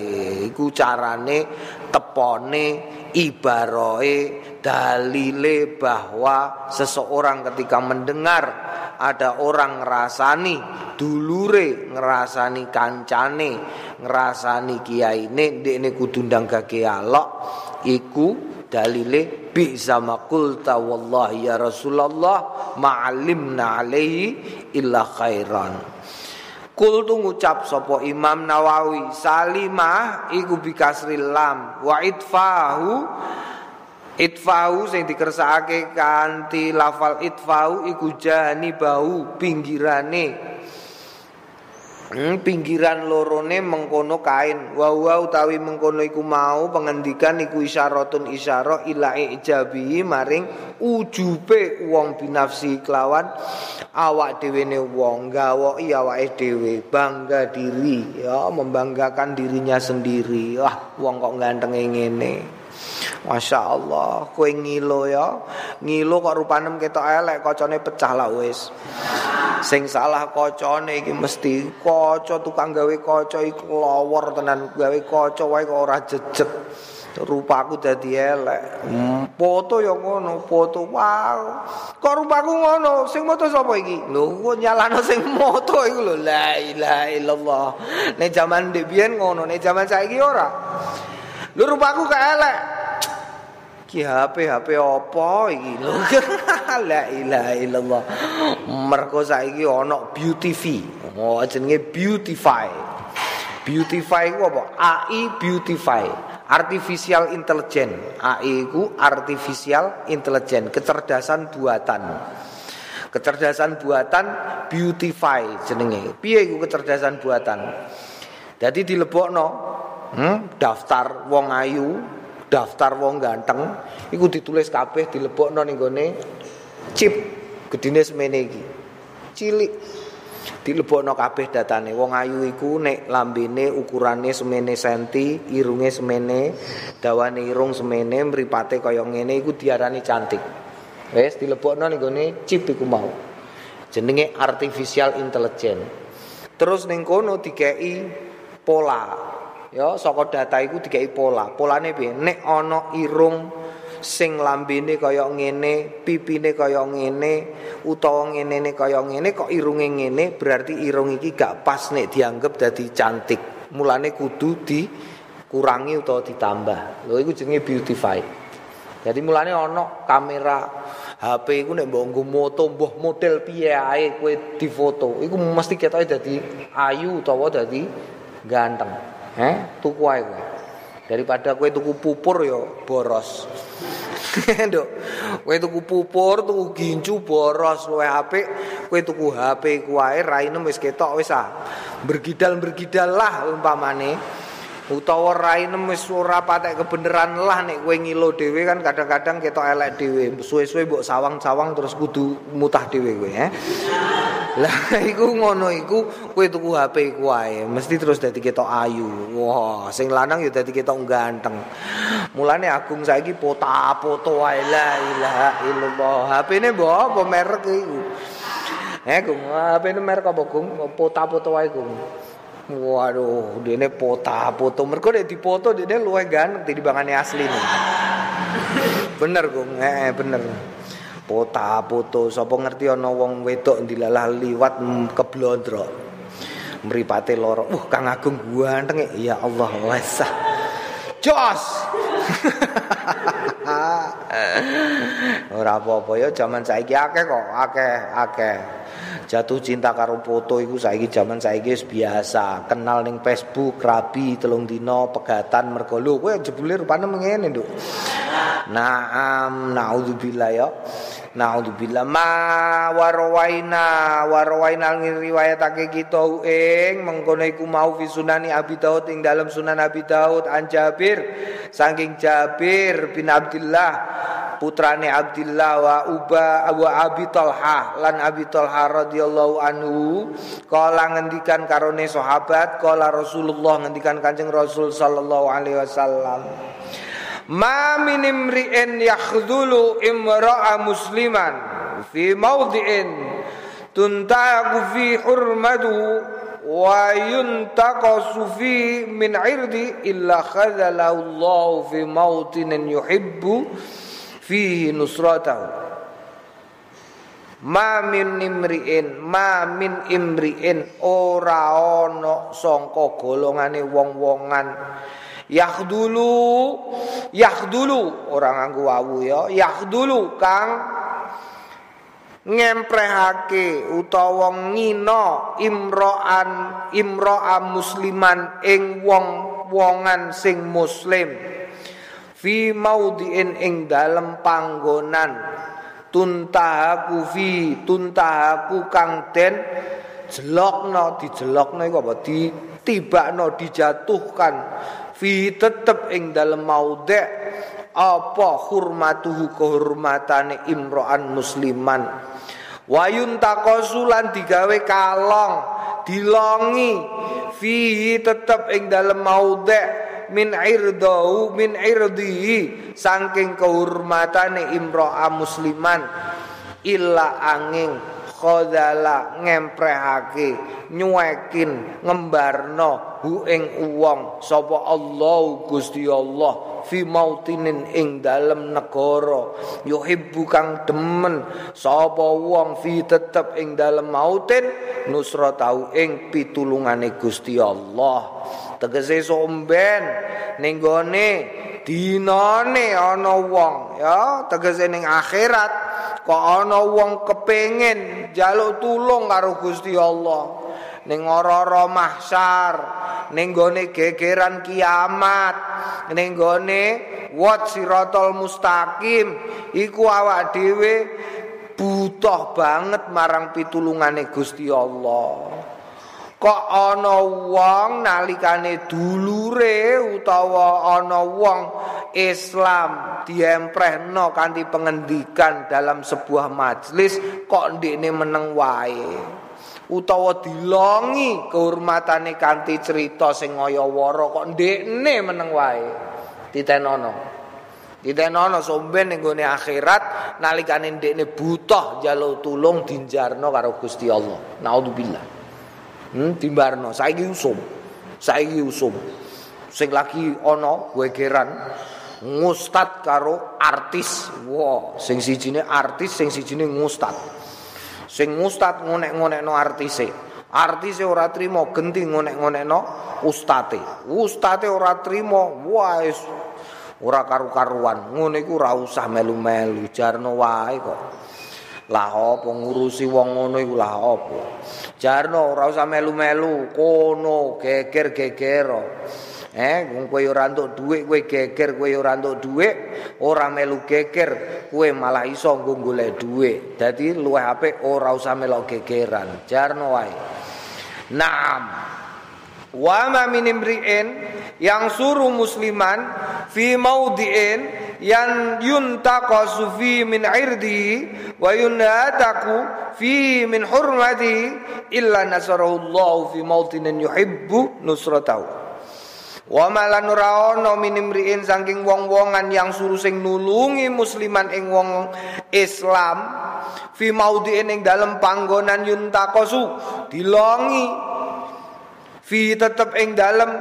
Iku carane tepone ibaroe dalile bahwa seseorang ketika mendengar ada orang ngerasani dulure ngerasani kancane ngerasani ini ini kudu ndang gage alok iku dalile bi sama wallahi ya Rasulullah ma'alimna alaihi illa khairan. Kul tu ngucap sopo Imam Nawawi salimah iku bikasri lam wa itfahu itfahu sing dikersakake kanthi lafal itfahu iku jani bau pinggirane. Hmm, pinggiran lorone mengkono kain. Wa wa utawi mengkono iku mau pengendikan iku isyaratun isyarah ila ijabi maring ujube wong binafsi kelawan awak dhewe ne wong gawoki awake dhewe bangga diri. Ya membanggakan dirinya sendiri. Wah wong kok ganteng ngene Masya Allah, kue ngilo ya, ngilo kok rupanem kita elek, kocone pecah lah wis. Sing salah kocone iki mesti koco tukang gawe koco iku lawor tenan gawe koco wae kok ora jejeg. Rupaku dadi elek. Foto ya ngono, foto wow. Kok rupaku ngono? Sing moto sapa iki? Lho, nyalano sing moto iku lho. La ilaha illallah. Nek jaman biyen ngono, nek jaman saiki ora. Lho rupaku kok elek. Ki HP HP apa iki lho. <laughs> La ilaha illallah. Mergo saiki ana beauty Oh jenenge beautify. Beautify ku apa? AI beautify. Artificial intelligence. AI ku artificial intelligence, kecerdasan buatan. Kecerdasan buatan beautify jenenge. Piye iku kecerdasan buatan? Jadi dilebokno hmm, daftar wong ayu daftar wong ganteng iku ditulis kabeh dilebokno ning gone chip gedine semene iki. Cilik. Dilebokno kabeh datane. Wong ayu iku nek lambene ukurane semene senti irunge semene dawane irung semene mripate kaya ngene iku diarani cantik. Wis dilebokno ning gone chip iku mau. Jenenge artificial intelligence. Terus ning kono dikei pola ya saka data iku dikai pola. Polane piye? Nek ana irung sing lambene kaya ngene pipine kaya ngene utawa ngene kaya ngene kok irunge ngene berarti irung iki gak pas nek dianggap dadi cantik. Mulane kudu dikurangi utawa ditambah. Lho iku jenenge beautify. Jadi mulane ana kamera HP iku nek mbok moto mbah model piye ae kowe difoto iku mesti ketoke dadi ayu utawa dadi ganteng Eh, tuku ae kowe. Daripada kowe tuku pupur ya boros. <laughs> Nduk. Kowe tuku pupur, tuku gincu boros luwe apik. Kowe tuku HP ku ae raine wis ketok wis ah. Bergidal-bergidal lah umpamane. utawa raine wis ora patek kebenaran lah nek kowe ngilo dhewe kan kadang-kadang ketok elek dhewe suwe-suwe mbok sawang-sawang terus kudu mutah dhewe kowe eh lah iku ngono iku kowe tuku HP ku wae mesti terus dadi ketok ayu wah sing lanang ya dadi ketok ganteng mulane agung saiki foto-foto wae la ilaha illallah HP-ne mbok apa merek iku eh gung HP-ne merek apa gung foto-foto wae gung Waduh, dene pota foto. Mergo nek dipoto dene luwih ganteng dibandingane asli nih. bener, Gung. Eh, bener. Pota foto. Sapa ngerti ana wong wedok dilalah liwat keblondro. Mripate loro. Uh, Kang Agung ganteng ya Allah wes. Jos. <laughs> Ora apa-apa ya jaman saiki akeh kok, akeh, akeh. jatuh cinta karo foto iku saiki jaman saiki biasa kenal ning Facebook rabi telung dino pegatan mergo lho kowe jebule rupane ngene nduk naam naudzubillah ya naudzubillah. Ma warwaina warwaina ngriwayatake kita ing mengkono iku mau fi sunani Abi Daud ing dalam sunan Abi Daud an Jabir. Saking Jabir bin Abdullah putrane Abdullah wa Uba wa Abi Talha lan Abi Talha radhiyallahu anhu kala ngendikan karone sahabat kala Rasulullah ngendikan Kanjeng Rasul sallallahu alaihi wasallam Ma min imri'in yakhdhulu imra'a musliman fi mawdi'in tuntagu fi hurmatu wa yuntaqasu fi min 'irdi illa khadhalahu Allah fi mawtinin yuhibbu fihi nusratahu. Ma min imriin ma min imriin ora ana sangka golongane wong-wongan Yakhdulu. Yakhdulu. Orang nganggo wawu ya. Yakhdulu kang. Ngemprehake utawa ngina imro'an imro'a musliman ing wong wongan sing muslim. Fi maudhi'in ing dalem panggonan. Tuntahaku fi tuntahaku kang den. Jelokno dijelokno iku apa? Ditibakno dijatuhkan fi tetep ing dalem maudhi' apa hurmatuhu kehormatane imro'an musliman? Wayun takosulan digawe kalong dilongi fihi tetep ing dalem maudhe min irdau min irdihi saking kehormatane imro'a musliman illa angin khodala ngemprehake nyuekin ngembarno hu ing wong sapa Allah Gusti Allah fi mautinin ing dalem negara. Yuhibbu kang demen sapa wong fi tetep ing dalem mautin nusratau ing pitulungane Gusti Allah. Tegese somben ning gone dinane ana wong ya tegese ning akhirat kok ana wong kepengin jaluk tulung karo Gusti Allah? Ning ora-ora mahsyar ning gone gegeran kiamat ning gone wat siratal mustaqim iku awak dhewe butuh banget marang pitulungane Gusti Allah kok ana wong nalikane dulure utawa ana wong Islam diemprehno kanthi pengendikan dalam sebuah majelis kok ndekne meneng wae? Utawa dilongi kehormatane kanthi cerita sing ngaya wara kok ndekne meneng wae? Ditenono ditenono somben ning gone akhirat nalikane ndekne butuh jaluk tulung dinjarno karo Gusti Allah. Naudzubillah Hmm, timbarno saiki usum. Saiki usum. Sing lagi ana wegeran ngustad karo artis. Wow, sing sijine artis, sing sijine ngustad. Sing ngustad ngonek-ngonekno artise. Artise ora trimo genti ngonek-ngonekno ustate. Ustate ora trimo, wah ora karu-karuan. Ngono iku ora usah melu-melu, jarno wae kok. Lah apa ngurusi wong ngono iku lah apa? Jarno ora usah melu-melu, kono geger-geger. Eh, wong kowe ora entuk dhuwit, kowe geger, kowe ora entuk dhuwit, ora melu geger, kowe malah iso nggo golek dhuwit. Dadi luwih apik ora usah melok gegeran. Jarno wae. Naam. Wa ma min imri'in yang suruh musliman fi maudhi'in yan yuntaqasu fi min irdi wa yunataku fi min hurmati illa nasarahu Allah fi mautinin yuhibbu nusratahu. Wa malan raono min imri'in saking wong-wongan yang suruh sing nulungi musliman ing wong Islam fi maudhi'in ing dalem panggonan yuntaqasu dilongi fi tetep ing dalem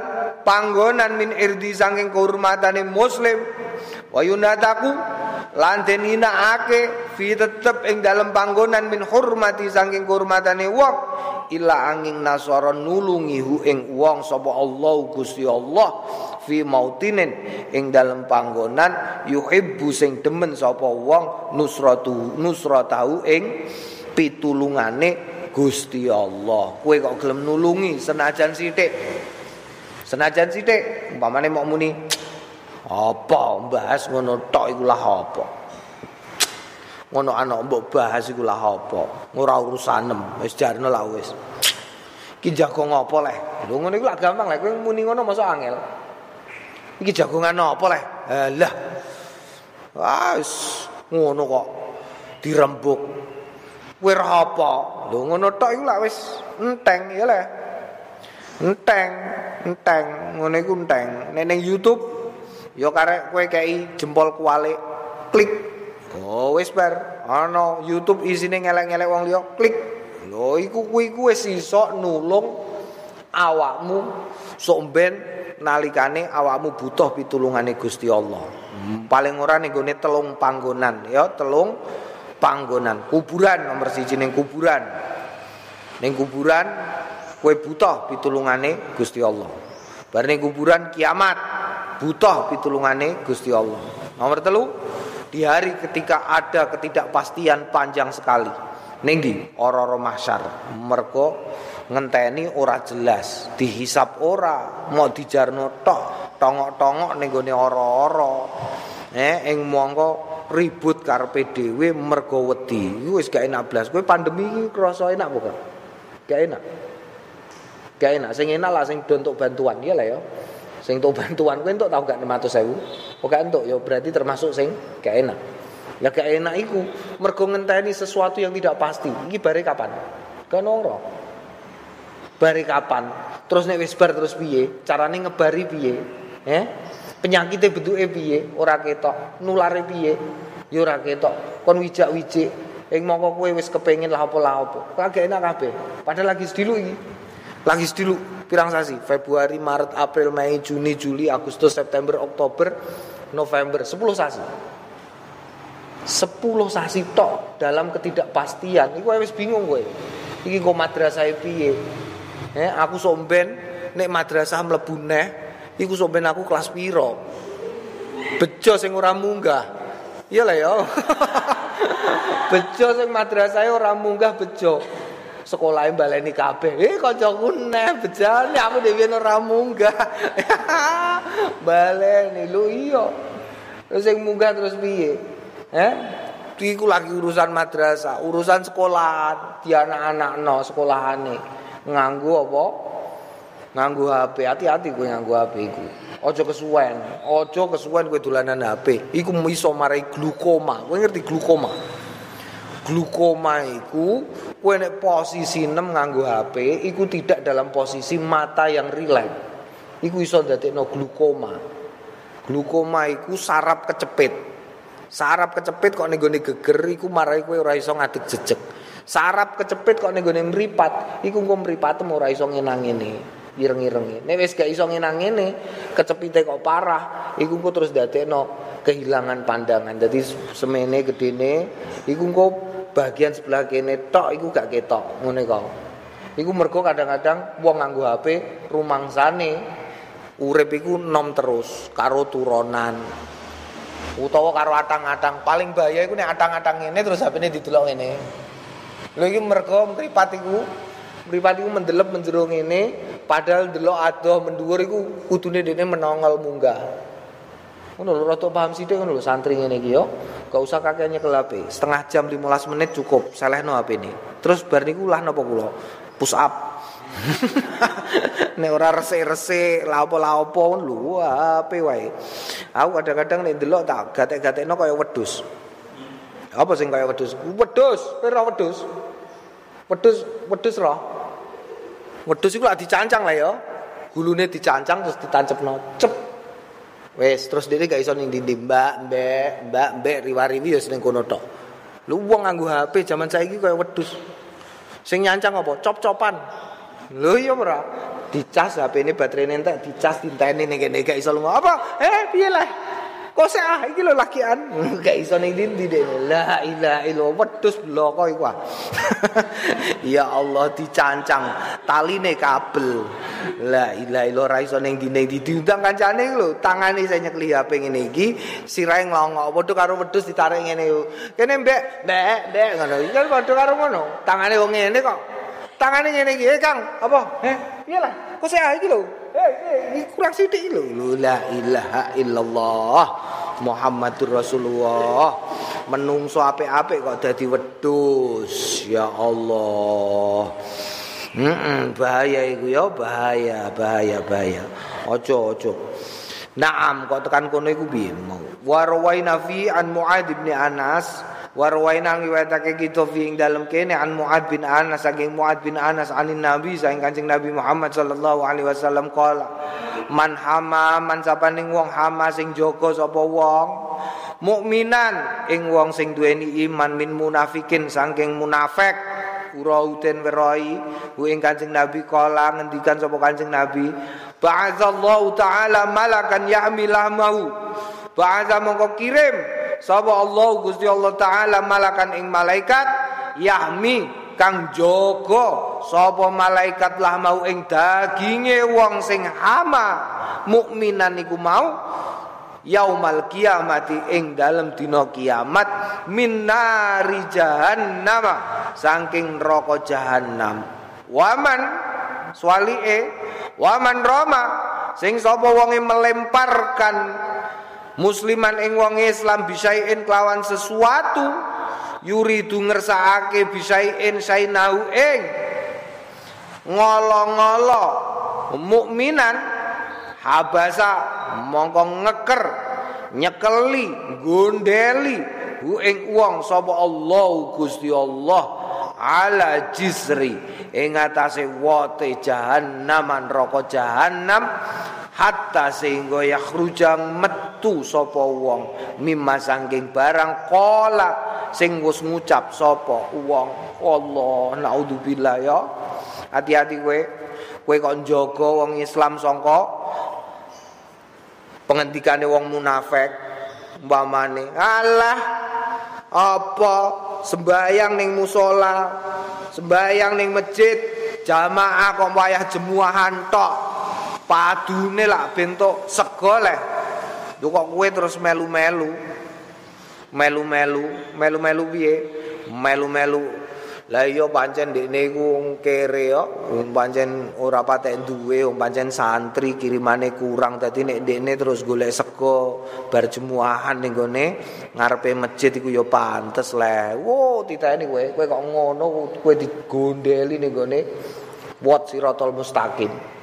panggonan min irdi saking kehormatane muslim wa yunataku lan den ake fi tetep ing dalem panggonan min hormati saking kehormatane wong ila angin nasara nulungi hu ing wong sapa Allah Gusti Allah fi mautinin ing dalem panggonan yuhibbu sing demen sapa wong nusratu nusratahu ing pitulungane Gusti Allah. Kowe kok gelem nulungi senajan sithik. Senajan sithik, umpamane mau muni apa bahas ngono tok iku lah apa. Ngono anak mbok bahas iku lah apa. Ora urusanem, wis jarno lah wis. Iki jago ngopo leh? Lho ngono iku lah gampang leh, kowe muni ngono masa angel. Iki jagongan apa leh? Lah. Wis ngono kok dirembuk wir apa lho ngono tok iku lak wis enteng ya le enteng enteng ngono iku enteng nek ning YouTube ya karek kowe kei jempol kualik klik. Oh wis bar. Ana YouTube isine ngelek-ngelek wong liya klik. Lho iku kuwi ku wis iso nulung awakmu sok ben nalikane awakmu butuh pitulungane Gusti Allah. Hmm, paling ora ning telung panggonan. Ya telung panggonan. Kuburan nomor siji ning kuburan. Ning kuburan kowe butuh pitulungane Gusti Allah. Bar ning kuburan kiamat butuh pitulungane Gusti Allah. Nomor telu di hari ketika ada ketidakpastian panjang sekali. Ning di ora-ora mahsyar. Mergo ngenteni ora jelas, dihisap ora, mau dijarno tok, tongok-tongok ning gone ora-ora. Eh ing mongko ribut karepe dhewe mergo wedi. Wis gak enak blas. Kowe pandemi iki krasa enak apa gak? enak. Gak enak. Sing enak lah sing do untuk bantuan, iya lah ya. Sing untuk bantuan kowe entuk tau gak 500.000? Oh gak entuk ya berarti termasuk sing gak enak. Ya gak enak iku mergo ngenteni sesuatu yang tidak pasti. Iki bare kapan? Kan ora. Bare kapan? Terus nek wis bar terus piye? Carane ngebari piye? Eh? Penyakitnya bentuke piye? Ora ketok. Nulare piye? Ya ora ketok. Kon wijak-wijik. Ing mongko kowe wis kepengin lah apa lah apa. Kagak enak kabeh. Padahal lagi sedulu iki. Lagi sedulu pirang sasi? Februari, Maret, April, Mei, Juni, Juli, Agustus, September, Oktober, November, 10 sasi. 10 sasi tok dalam ketidakpastian. Iku wis bingung kowe. Iki kok madrasah piye? Eh, aku somben nek madrasah mlebu neh, iku somben aku kelas piro? Bejo sing ora munggah. Iya lah ya. <laughs> bejo sing madrasah ora munggah bejo. Sekolah yang baleni kabeh. Eh kancaku neh bejane aku dhewe ora munggah. <laughs> baleni lu iya. Terus sing munggah terus piye? Eh? Iku lagi urusan madrasah, urusan sekolahan, di anak-anak no sekolahane. Nganggu apa? Nganggu HP. Hati-hati gue nganggu HP iku. Ojo kesuwen, ojo kesuwen gue dolanan HP. Iku iso marai glukoma. Gue ngerti glukoma. Glukoma iku kowe nek posisi 6 nganggo HP iku tidak dalam posisi mata yang rileks. Iku iso dadekno glukoma. Glukoma iku sarap kecepit. Sarap kecepit kok ning geger iku marai kowe ora iso ngadeg jejeg. Sarap kecepit kok ning mripat, iku engko mripatem ora iso ngenang ngene. Ireng-ireng. Nek wis gak iso ngenang ngene, kecepite kok parah, iku engko terus dadekno kehilangan pandangan. Jadi semene gedene iku engko bagian sebelah kene tok iku gak ketok ngene kok. Iku mergo kadang-kadang wong nganggo HP rumangsane urip iku nom terus karo turonan. Utawa karo atang-atang. Paling bahaya iku nek atang-atang ngene terus HP-ne didelok ngene. Lho iki mergo mripat iku mripat iku mendelep menjero ngene padahal delok adoh mendhuwur iku kudune dene menongol munggah. Ngono lho rada paham sithik ngono lho santri ngene iki yo. Gak usah kakeknya ke HP. Setengah jam 15 menit cukup. Selehno HP ini. Terus bar niku lah napa kula? Push up. <laughs> nek ora resik-resik la apa-la apa lho ape wae. Aku kadang-kadang nek ndelok tak gatek-gatekno kaya wedhus. Apa sing kaya wedhus? Wedhus, ora wedhus. Wedhus, wedhus ro. Wedhus iku lak dicancang lah ya. Gulune dicancang terus ditancepno. Cep Wes terus dhewe gak iso ning dindi Mbak, Mbak, Mbak, Mbak riwari-riwi ya ning kono tok. Lu wong nganggo HP zaman saiki kaya wedhus. Sing nyancang apa? Cop-copan. Lho iya ora? Dicas HP ini baterai entek dicas dinteni ning kene gak iso lunga. Apa? Eh piye lah? Kok sik ah iki lho lakian. <laughs> Gak iso ning ndi dene. La ilaha illallah wedhus bloko iku ah. <laughs> ya Allah dicancang taline kabel. La ilaha illallah ra iso ning ndi diundang kancane lho. Tangane saya nyekli HP ngene iki sirahe nglongok padha karo wedhus ditarik ngene. Kene mbek, mbek, mbek ngono. Iki padha karo ngono. Tangane wong ngene kok. Tangane ngene iki, eh Kang, apa? Eh, piye lah? Kok sik ah iki lho. Eh, kurang sithik lho. La ilaha illallah. Muhammadur Rasulullah. Menungso apik-apik kok dadi wedhus. Ya Allah. Hmm, bahaya iku ya, bahaya, bahaya, bahaya. Ojo, ojo. Naam, kok tekan kono iku piye mau. Wa rawaina fi an Muad bin Anas Warwaina ngiwatake kita fi ing dalem kene an Muad bin Anas saking Muad bin Anas anin Nabi saking Kanjeng Nabi Muhammad sallallahu alaihi wasallam qala man hama man sapaning wong hama sing jaga sapa wong? Mukminan ing wong sing duweni iman min munafikin saking munafik. Ura uten werai ku ing Kanjeng Nabi kala ngendikan sapa Kanjeng Nabi ba'atsallahu ta'ala malakan ya'milah mau. Ba'atsa mongko kirim sapa Allah Gusti Allah taala malakan ing malaikat yahmi kang jaga sapa malaikat lah mau ing daginge wong sing hama. Mukminan iku mau yaumal kiamati ing dalem dina kiamat minnari jahannam saking neraka jahannam. Waman swalike waman roma sing sapa wonge melemparkan musliman ing wong Islam bisain kelawan sesuatu yuridu ngersakake bisain sainau ing ngolo-ngolo mukminan habasa mongko ngeker nyekeli gondeli hu ing wong sapa Allah Gusti Allah ala jisri. Ing atase wote jahannam neraka jahannam hatta sehingga yakhrujang metu sapa wong. Mimma sangking barang kola sing wis ngucap sapa? Wong. Allah naudzubillah ya. Hati-hati kowe. Kowe kok njaga wong Islam sangka pengendikane wong munafik umpamane. Alah apa? Sembayang ning musola sembayang ning masjid jamaah kok wayah jemuahan tok. Padune lak bentuk sego leh. Kok kowe terus melu-melu melu-melu melu-melu piye? Melu-melu. Lah iya pancen ndekne iku kere yo, pancen ora patek duwe, pancen santri kirimane kurang. Dadi nek ndekne terus golek sego bar jemuahan ning gone ngarepe masjid iku yo pantes le. Wo titane kowe, kowe kok ngono kowe digondeli ning gone. Wat siratal mustaqim.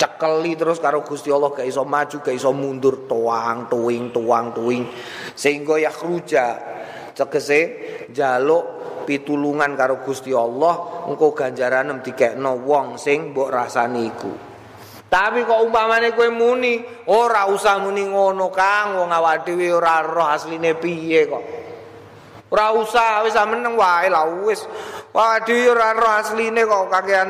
Cekeli terus karo Gusti Allah gak iso maju, gak iso mundur, tuang tuing tuang tuing. Sehingga ya khruja. Tegese jaluk pitulungan karo Gusti Allah engko ganjaran dikekno wong sing mbok rasani iku. Tapi kok umpamane kowe muni ora usah muni ngono Kang. Wong awak dhewe ora roh asline piye kok. Ora usah wis meneng wae lah wis. Dhewe ora roh asline kok kakean